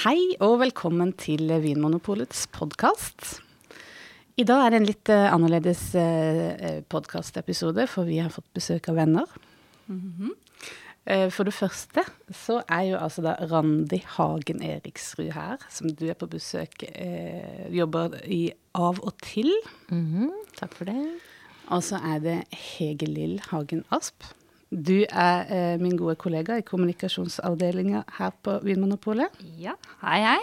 Hei og velkommen til Vinmonopolets podkast. I dag er det en litt uh, annerledes uh, podkastepisode, for vi har fått besøk av venner. Mm -hmm. uh, for det første så er jo altså da Randi Hagen Eriksrud her, som du er på besøk, jobber i Av og til. Mm -hmm. Takk for det. Og så er det Hege Lill Hagen Asp du er eh, min gode kollega i kommunikasjonsavdelinga her på Vinmonopolet. Ja, hei, hei.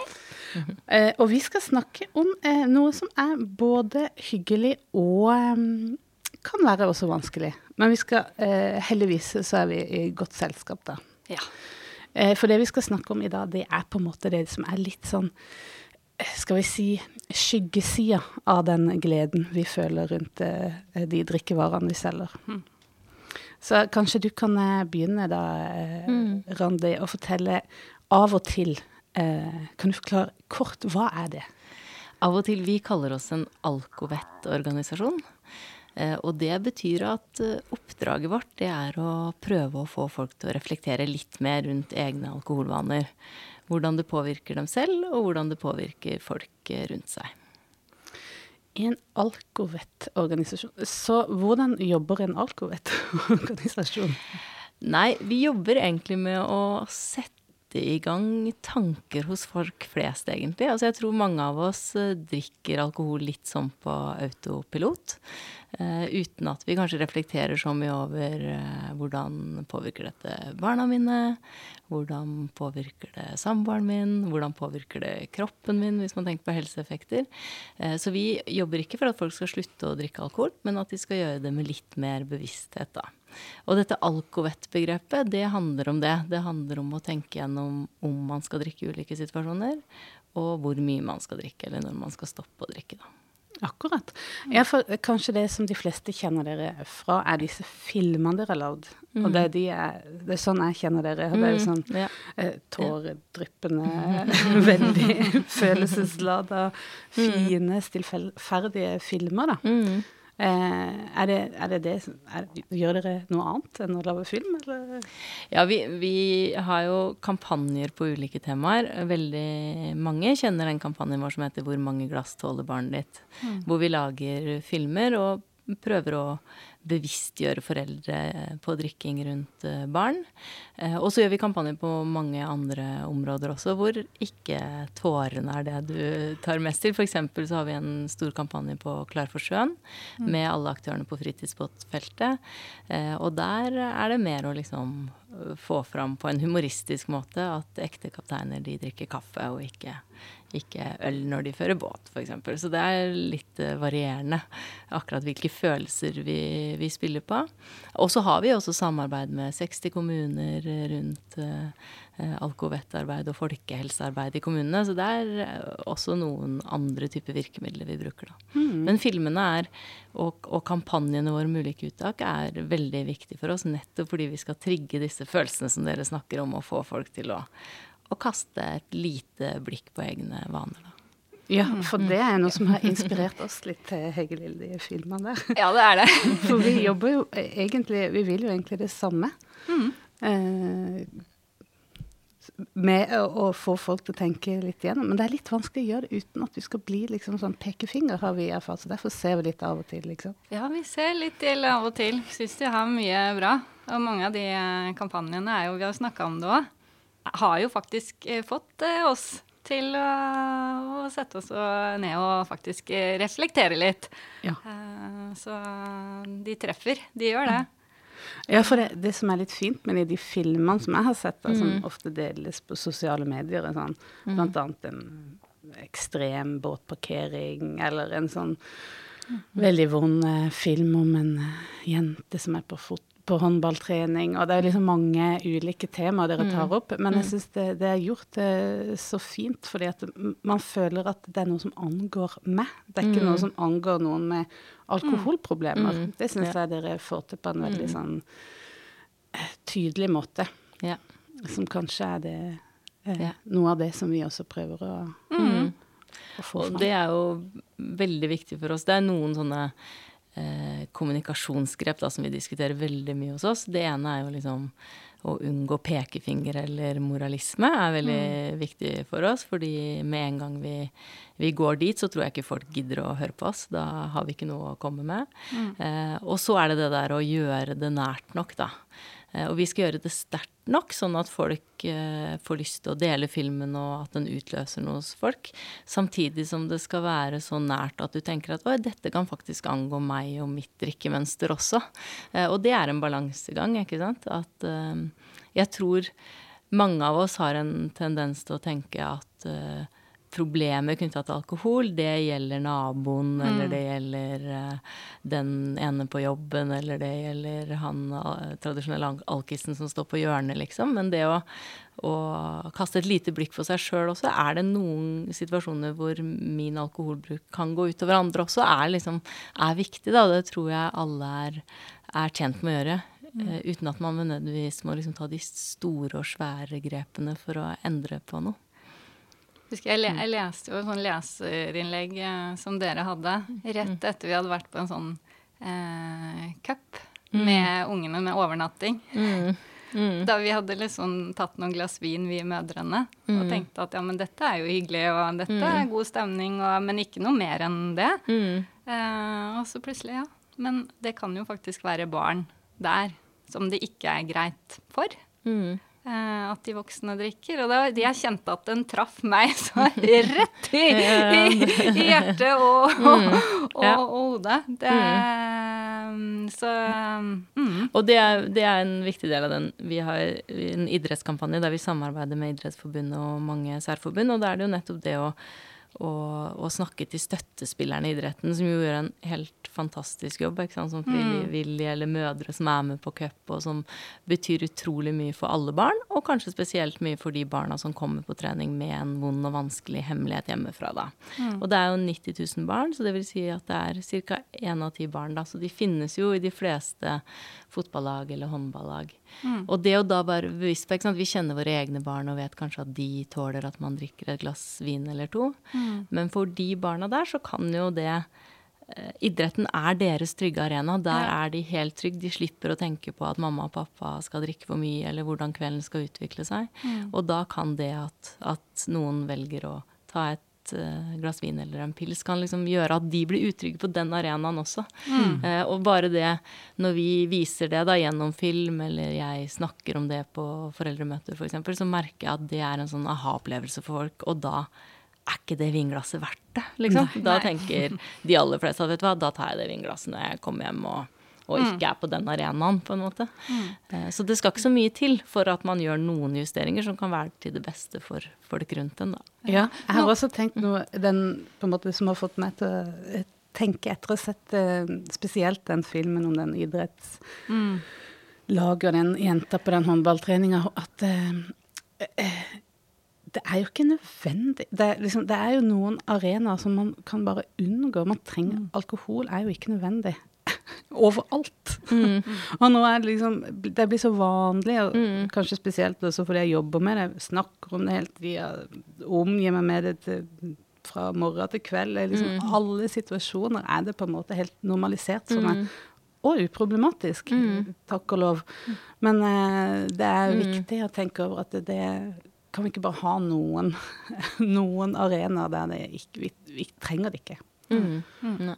eh, og vi skal snakke om eh, noe som er både hyggelig og mm, kan være også vanskelig. Men vi skal, eh, heldigvis så er vi i godt selskap, da. Ja. Eh, for det vi skal snakke om i dag, det er på en måte det som er litt sånn eh, skal vi si skyggesida av den gleden vi føler rundt de drikkevarene vi selger. Mm. Så kanskje du kan eh, begynne da, eh, mm. Randi, å fortelle av og til. Eh, kan du forklare kort, hva er det? Av og til. Vi kaller oss en alkovettorganisasjon. Og det betyr at oppdraget vårt det er å prøve å få folk til å reflektere litt mer rundt egne alkoholvaner. Hvordan det påvirker dem selv, og hvordan det påvirker folk rundt seg en alkovettorganisasjon. Så hvordan jobber en alkovettorganisasjon? Nei, vi jobber egentlig med å sette i gang tanker hos folk flest, egentlig. Altså jeg tror mange av oss eh, drikker alkohol litt sånn på autopilot. Uh, uten at vi kanskje reflekterer så mye over uh, hvordan påvirker dette barna mine, hvordan påvirker det samboeren min, hvordan påvirker det kroppen min, hvis man tenker på helseeffekter. Så vi jobber ikke for at folk skal slutte å drikke alkohol, men at de skal gjøre det med litt mer bevissthet, da. Og dette alkovett-begrepet, det handler om det. Det handler om å tenke gjennom om man skal drikke i ulike situasjoner, og hvor mye man skal drikke, eller når man skal stoppe å drikke, da. Akkurat. Ja, for kanskje det som de fleste kjenner dere fra, er disse filmene dere har lagd. Mm. Og det er, de er, det er, sånn jeg kjenner dere. Det er jo sånn ja. eh, tåredryppende, mm. veldig følelseslada, mm. fine, stillferdige filmer, da. Mm. Eh, er, det, er det det er, Gjør dere noe annet enn å lage film, eller? Ja, vi, vi, har jo kampanjer på ulike temaer. Veldig mange kjenner den kampanjen vår som heter 'Hvor mange glass tåler barnet ditt?', mm. hvor vi lager filmer og prøver å bevisstgjøre foreldre på drikking rundt eh, barn. Eh, og så gjør vi kampanjer på mange andre områder også, hvor ikke tårene er det du tar mest til. F.eks. så har vi en stor kampanje på Klar for sjøen mm. med alle aktørene på fritidsbåtfeltet. Eh, og der er det mer å liksom få fram på en humoristisk måte at ekte kapteiner de drikker kaffe og ikke ikke øl når de fører båt, f.eks. Så det er litt uh, varierende akkurat hvilke følelser vi, vi spiller på. Og så har vi også samarbeid med 60 kommuner rundt eh, alkovettarbeid og folkehelsearbeid i kommunene. Så det er også noen andre typer virkemidler vi bruker, da. Mm. Men filmene er, og, og, kampanjene våre med ulike uttak er veldig viktig for oss, nettopp fordi vi skal trigge disse følelsene som dere snakker om, og få folk til å å kaste et lite blikk på egne vaner. Da. Ja, for det er noe som har inspirert oss litt til Hege Lill, de filmene der. Ja, det er det. For vi jobber jo egentlig Vi vil jo egentlig det samme. Mm. Eh, med å, få folk til å tenke litt igjennom. Men det er litt vanskelig å gjøre det uten at vi skal bli liksom sånn pekefinger, har vi erfart. Så derfor ser vi litt av og til, liksom. Ja, vi ser litt til av og til. Syns de har mye bra. Og mange av de eh, kampanjene er jo Vi har snakka om det òg har jo faktisk eh, fått eh, oss til å, sette oss ned og faktisk eh, reflektere litt. Ja. Så de treffer. De gjør det. Ja, for det, det, som er litt fint med de filmene som jeg har sett, da, som mm. ofte deles på sosiale medier, er sånn, mm. blant annet en ekstrem båtparkering, eller en sånn mm. veldig vond film om en jente som er på fot på håndballtrening, og det er liksom mange ulike temaer dere tar mm. opp. Men jeg mm. syns det, det, er gjort det så fint, fordi at man føler at det er noe som angår meg. Det er ikke noe mm. som angår noen med alkoholproblemer. Det syns jeg dere får til på en veldig sånn eh, tydelig måte. Ja. Som kanskje er det eh, noe av det som vi også prøver å, mm. å få fram. Og det er jo veldig viktig for oss. Det er noen sånne eh, kommunikasjonsgrep da, som vi diskuterer veldig mye hos oss. Det ene er jo liksom å unngå pekefinger eller moralisme er veldig mm. viktig for oss. fordi med en gang vi, vi, går dit, så tror jeg ikke folk gidder å høre på oss. Da har vi ikke noe å komme med. Mm. Eh, og så er det det der å gjøre det nært nok, da. Eh, og vi skal gjøre det sterkt nok, sånn at folk eh, får lyst til å dele filmen, og at den utløser noe hos folk. Samtidig som det skal være så nært at du tenker at dette kan faktisk angå meg og mitt drikkemønster også. Eh, og det er en balansegang, ikke sant. At jeg tror mange av oss har en tendens til å tenke at problemer knytta til alkohol, det gjelder naboen, mm. eller det gjelder uh, den ene på jobben, eller det gjelder han uh, tradisjonelle alkisen som står på hjørnet, liksom. Men det å, å kaste et lite blikk på seg sjøl også, er det noen situasjoner hvor min alkoholbruk kan gå utover andre også, er liksom er viktig, da. Det tror jeg alle er, er tjent med å gjøre. Uh, uten at man nødvendigvis må liksom ta de store og svære grepene for å endre på noe. Jeg, le, jeg, leste jo et sånn leserinnlegg eh, som dere hadde rett mm. etter vi hadde vært på en sånn eh, cup mm. med ungene med overnatting. Mm. Mm. Da vi hadde liksom tatt noen glass vin, vi mødrene, og mm. tenkte at ja, men dette er jo hyggelig, og dette er mm. god stemning, og, men ikke noe mer enn det. Eh, og så plutselig, ja. Men det kan jo faktisk være barn der som det ikke er greit for. Mm. Uh, at de voksne drikker. Og da, jeg kjente at den traff meg så rett i, i, i hjertet og, og, mm. og, og hodet. Det, mm. Så mm. Og det er, det er, en viktig del av den. Vi har en idrettskampanje der vi samarbeider med Idrettsforbundet og mange særforbund, og da er det jo nettopp det å og, og, snakke til støttespillerne i idretten, som jo gjør en helt fantastisk jobb. ikke sant? Som frivillige mm. eller mødre som er med på cup, og som betyr utrolig mye for alle barn. Og kanskje spesielt mye for de barna som kommer på trening med en vond og vanskelig hemmelighet hjemmefra. da. Mm. Og det er jo 90 000 barn, så det vil si at det er ca. én av ti barn. da, Så de finnes jo i de fleste fotballag eller håndballag. Mm. Og det å da være bevisst på ikke sant? Vi kjenner våre egne barn og vet kanskje at de tåler at man drikker et glass vin eller to. Mm. Men for de barna der så kan jo det Idretten er deres trygge arena. Der ja. er de helt trygge. De slipper å tenke på at mamma og pappa skal drikke for mye, eller hvordan kvelden skal utvikle seg. Mm. Og da kan det at, at noen velger å ta et uh, glass vin eller en pils kan liksom gjøre at de blir utrygge på den arenaen også. Mm. Uh, og bare det, når vi viser det da gjennom film, eller jeg snakker om det på foreldremøter f.eks., for eksempel, så merker jeg at det er en sånn aha-opplevelse for folk. Og da er ikke det vinglasset verdt det, liksom. Nei, da nei. tenker de aller fleste at vet du hva, da tar jeg det vinglasset når jeg kommer hjem og og ikke er på den arenaen, på en måte. Mm. Så det skal ikke så mye til for at man gjør noen justeringer som kan være til det beste for folk rundt en, da. Ja, jeg har også tenkt noe den på en måte som har fått meg til å tenke etter å ha sett uh, spesielt den filmen om den idrettslaget mm. og den jenta på den håndballtreninga, at uh, uh, det er jo ikke nødvendig. Det er, liksom, det er, jo noen arenaer som man kan bare unngå. Man trenger mm. Alkohol er jo ikke nødvendig overalt. Mm. og nå er det liksom Det blir så vanlig, og mm. kanskje spesielt også fordi jeg jobber med det, snakker om det hele tida, omgir meg med det til, fra morgen til kveld. Liksom, mm. Alle situasjoner er det på en måte helt normalisert for meg. Mm. Og uproblematisk, mm. takk og lov. Men eh, det er viktig å tenke over at det, det kan vi ikke bare ha noen, noen arenaer der det ikke, vi, vi trenger det ikke. Mm. Mm.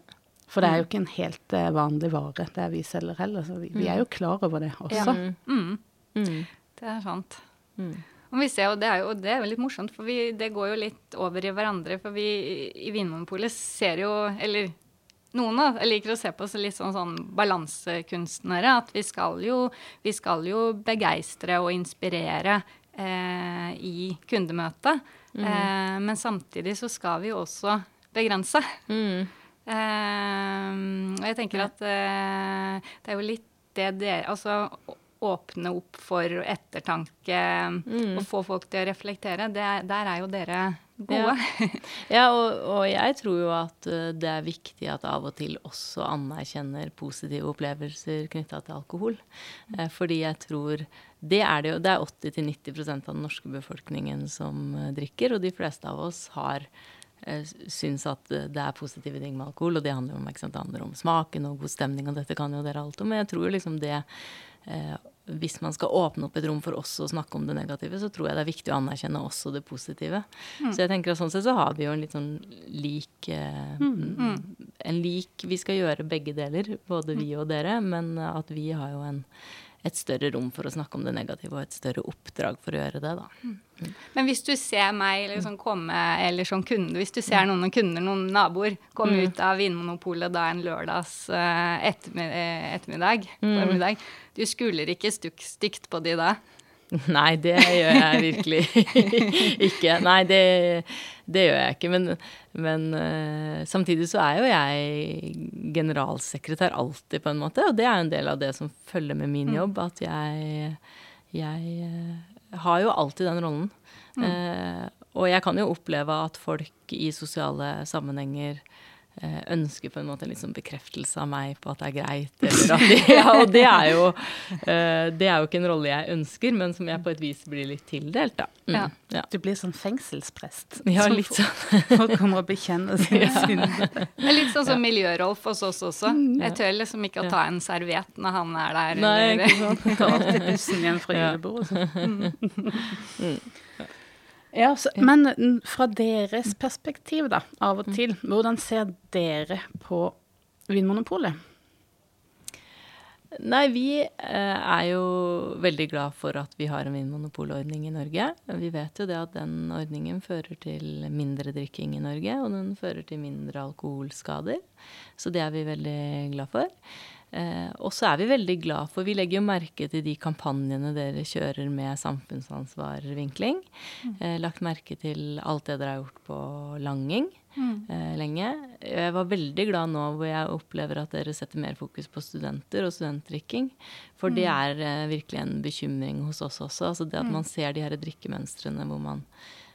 For det er jo ikke en helt uh, vanlig vare det vi selger heller. Så vi, vi, er jo mm. klar over det også. Ja. Mm. Mm. Det er sant. Mm. Og, ser, og, det jo, og, det er jo, litt morsomt, for vi, det går jo litt over i hverandre. For vi i Vinmonopolet ser jo Eller noen av jeg liker å se på oss litt sånn, sånn balansekunstnere. At vi skal jo, vi skal jo begeistre og inspirere eh, i kundemøtet. Mm. Eh, men samtidig så skal vi jo også begrense. Mm. Uh, og jeg tenker at uh, det er jo litt det dere Altså åpne opp for ettertanke mm. og få folk til å reflektere. Det, der er jo dere gode. Ja, ja og, og, jeg tror jo at uh, det er viktig at av og til også anerkjenner positive opplevelser knytta til alkohol. Mm. fordi jeg tror det er det jo. Det er 80-90% av den norske befolkningen som drikker, og de fleste av oss har eh, syns at det er positive ting med alkohol, og det handler, om, sant, det handler om smaken og god stemning, og dette kan jo dere alt om. Men jeg tror liksom det eh, Hvis man skal åpne opp et rom for oss å snakke om det negative, så tror jeg det er viktig å anerkjenne også det positive. Mm. Så jeg tenker at sånn sett så har vi jo en litt sånn lik eh, mm. mm. En lik Vi skal gjøre begge deler, både vi og dere, men at vi har jo en et større rom for å snakke om det negative og et større oppdrag for å gjøre det. da. Mm. Men hvis du ser meg eller sånn komme, eller som kunde, hvis du ser noen kunder, noen naboer, komme mm. ut av Vinmonopolet da en lørdags ettermiddag, ettermiddag, mm. du skuler ikke stygt på de da? Nei, det gjør jeg virkelig ikke. Nei, det, det, gjør jeg ikke. Men, men uh, samtidig så er jo jeg generalsekretær alltid, på en måte. Og det er jo en del av det som følger med min mm. jobb. At jeg, jeg uh, har jo alltid den rollen. Mm. Uh, og jeg kan jo oppleve at folk i sosiale sammenhenger ønsker på en måte en liksom bekreftelse av meg på at det er greit. Eller at ja, og det er, jo, uh, det er jo ikke en rolle jeg ønsker, men som jeg på et vis blir litt tildelt, da. Mm, ja. Ja. Du blir sånn fengselsprest? Ja, litt sånn. Folk kommer og bekjenner sine synder. Litt sånn som Miljørolf hos oss også. Mm. Jeg tør liksom ikke å ta en serviett når han er der. Nei, eller. ikke sant. Ta alltid bussen igjen fra julebordet. Mm. mm. Ja, så, Men fra deres perspektiv, da, av og mm. til, hvordan ser dere på Vinmonopolet? Nei, vi eh, er jo veldig glad for at vi har en vinmonopolordning i Norge. Vi vet jo det at den ordningen fører til mindre drikking i Norge, og den fører til mindre alkoholskader. Så det er vi veldig glad for. Eh, og så er vi veldig glad for Vi legger jo merke til de kampanjene dere kjører med samfunnsansvarvinkling. Mm. Eh, lagt merke til alt det dere har gjort på langing mm. eh, lenge. Jeg var veldig glad nå hvor jeg opplever at dere setter mer fokus på studenter og studentdrikking. For mm. det er eh, virkelig en bekymring hos oss også. Altså det at mm. man ser de her drikkemønstrene hvor man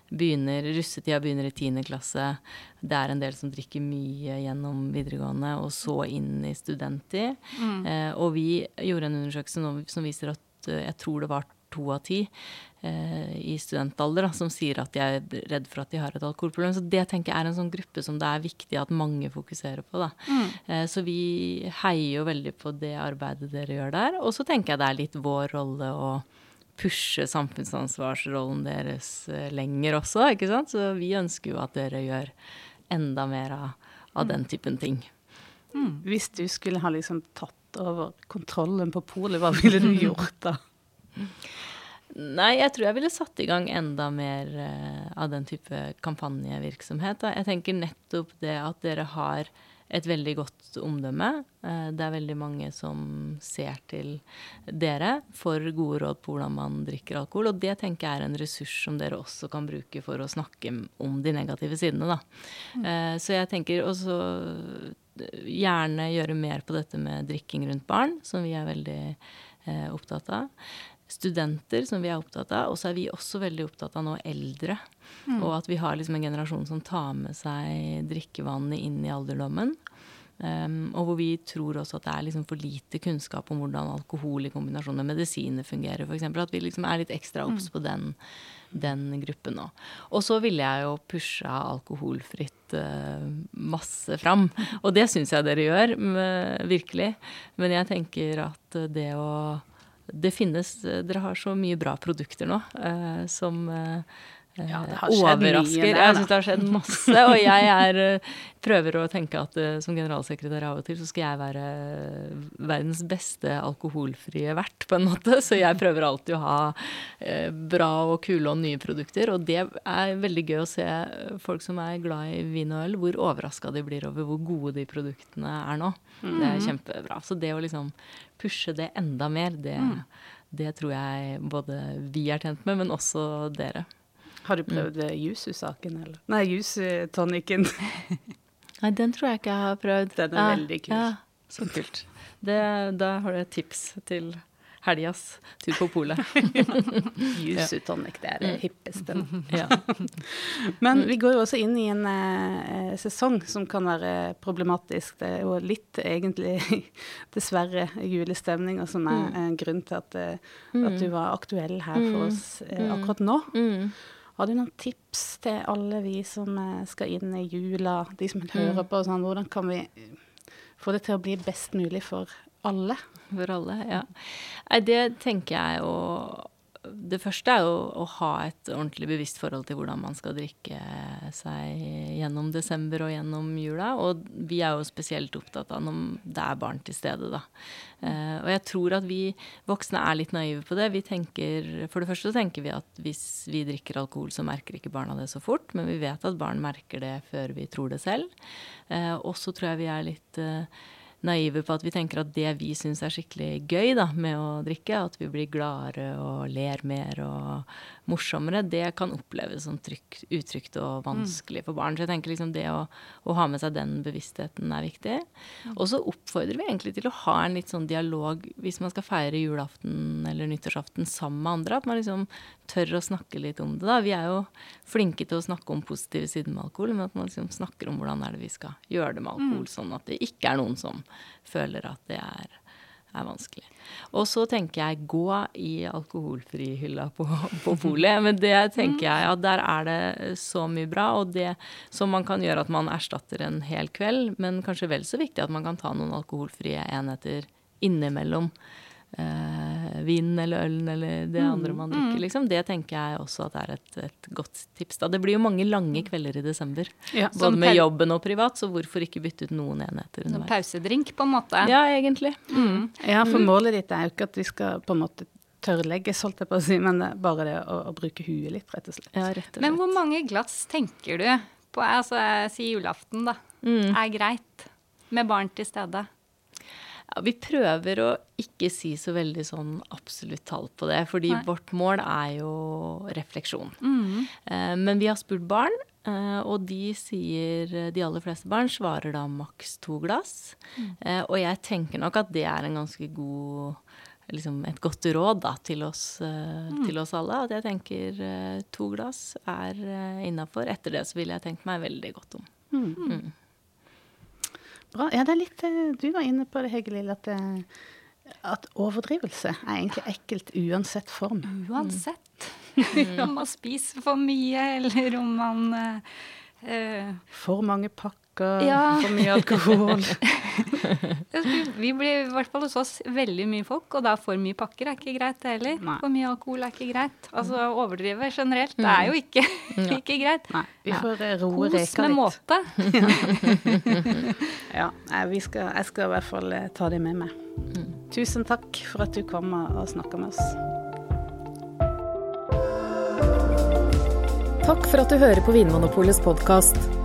begynner, russetida begynner i tiende klasse. Det er en del som drikker mye gjennom videregående, og så inn i studenttid. Mm. Eh, og vi gjorde en undersøkelse som viser at uh, jeg tror det var to av ti eh, i studentalder da, som sier at de er redd for at de har et alkoholproblem. Så det tenker jeg er en sånn gruppe som det er viktig at mange fokuserer på. Mm. Eh, så vi heier jo veldig på det arbeidet dere gjør der. Og så tenker jeg det er litt vår rolle å pushe samfunnsansvarsrollen deres eh, lenger også, ikke sant. Så vi ønsker jo at dere gjør enda mer av, av den typen ting. Mm. Hvis du skulle ha liksom tatt over kontrollen på polet, hva ville du gjort da? Nei, jeg tror jeg ville satt i gang enda mer uh, av den type kampanjevirksomhet. Da. Jeg tenker nettopp det at dere har et veldig godt omdømme. Eh, det er veldig mange som ser til dere for gode råd på hvordan man drikker alkohol. Og det tenker jeg er en ressurs som dere også kan bruke for å snakke om de negative sidene. Mm. Eh, så jeg tenker også gjerne gjøre mer på dette med drikking rundt barn, som vi er veldig eh, opptatt av studenter, som vi er opptatt av. Og så er vi også veldig opptatt av nå eldre. Mm. Og at vi har liksom en generasjon som tar med seg drikkevannet inn i alderdommen. Um, og hvor vi tror også at det er liksom for lite kunnskap om hvordan alkohol i kombinasjon med medisiner fungerer, f.eks. At vi liksom er litt ekstra obs mm. på den, den gruppen nå. Og så ville jeg jo pusha alkoholfritt uh, masse fram. Og det syns jeg dere gjør, med, virkelig. Men jeg tenker at det å det finnes Dere har så mye bra produkter nå uh, som uh, ja, det har overrasker. Der, jeg syns det har skjedd masse. Og jeg er, eh, prøver å tenke at uh, som generalsekretær av og til så skal jeg være verdens beste alkoholfrie vert, på en måte. Så jeg prøver alltid å ha bra og kule og nye produkter. Og det er veldig gøy å se folk som er glad i vin og øl, hvor overraska de blir over hvor gode de produktene er nå. Mm. Det er kjempebra. Så det å liksom pushe det enda mer, det, mm. det tror jeg både vi er tjent med, men også dere. Har du mm. prøvd mm. Jusu-saken, eller? Nei, Jusu-tonikken. Nei, den tror jeg ikke jeg har prøvd. Den er ja, veldig kul. Ja, så kult. Det, da har du et tips til helgas tur på polet. Jusutonic, det er det mm. hippeste. ja. Men vi går jo også inn i en eh, sesong som kan være problematisk. Det er jo litt egentlig dessverre julestemning, og som er en grunn til at, eh, at, du var aktuell her for oss eh, akkurat nå. Har du noen tips til alle vi som eh, skal inn i jula, de som hører mm. på, sånn, hvordan kan vi få det til å bli best mulig for alle? For alle, ja. Det tenker jeg jo det første er jo å ha et ordentlig bevisst forhold til hvordan man skal drikke seg gjennom desember og gjennom jula. Og vi er jo spesielt opptatt av når det er barn til stede, da. Eh, og jeg tror at vi voksne er litt naive på det. Vi tenker, For det første tenker vi at hvis vi drikker alkohol, så merker ikke barna det så fort. Men vi vet at barn merker det før vi tror det selv. Eh, og så tror jeg vi er litt eh, naive på at vi tenker at det vi syns er skikkelig gøy da, med å drikke, at vi blir gladere og ler mer og morsommere, det kan oppleves som trygt, utrygt og vanskelig for barn. Så jeg tenker liksom det å, å ha med seg den bevisstheten er viktig. Og så oppfordrer vi egentlig til å ha en litt sånn dialog hvis man skal feire julaften eller nyttårsaften sammen med andre. At man liksom tør å snakke litt om det. da. Vi er jo flinke til å snakke om positive sider med alkohol, men at man liksom snakker om hvordan er det vi skal gjøre det med alkohol, mm. sånn at det ikke er noen som føler at det er er vanskelig. Og så tenker jeg gå i alkoholfrihylla på, på polet. Men det tenker jeg at der er det så mye bra, og det som man kan gjøre at man erstatter en hel kveld, men kanskje vel så viktig at man kan ta noen alkoholfrie enheter innimellom eh, vinen eller ølen eller det mm, andre man drikker, mm. liksom. Det tenker jeg også at er et, et, godt tips. Da. Det blir jo mange lange kvelder i desember. Ja, både med jobben og privat, så hvorfor ikke bytte ut noen enheter underveis. Pausedrink, på en måte. Ja, egentlig. Mm. Ja, for mm. målet ditt er jo ikke at vi skal på en måte tørrlegges, holdt jeg på å si, men bare det å, å bruke huet litt, rett og slett. Ja, rett og slett. Men hvor mange glass tenker du på, altså si julaften, da, mm. er greit? Med barn til stede? Ja, vi prøver å ikke si så veldig sånn absolutt tall på det, fordi Nei. vårt mål er jo refleksjon. Mm. Eh, men vi har spurt barn, eh, og de sier De aller fleste barn svarer da maks to glass. Mm. Eh, og jeg tenker nok at det er en ganske god Liksom et godt råd da, til, oss, mm. til oss alle. At jeg tenker to glass er innafor. Etter det så ville jeg tenkt meg veldig godt om. Mm. Bra. Ja, det er litt eh, Du var inne på det, Hege Lill, at, eh, at overdrivelse er egentlig ekkelt uansett form. Uansett. Mm. om man spiser for mye, eller om man uh, For mange pakker ja. for mye alkohol. vi blir i hvert fall hos oss veldig mye folk, og da for mye pakker er ikke greit heller. Nei. For mye alkohol er ikke greit. Altså overdrive generelt det er jo ikke, ikke greit. Nei, vi får ja. roe reka litt. Kos med måte. ja, skal, jeg skal i hvert fall eh, ta det med meg. Mm. Tusen takk for at du kom og snakka med oss. Takk for at du hører på Vinmonopolets podkast.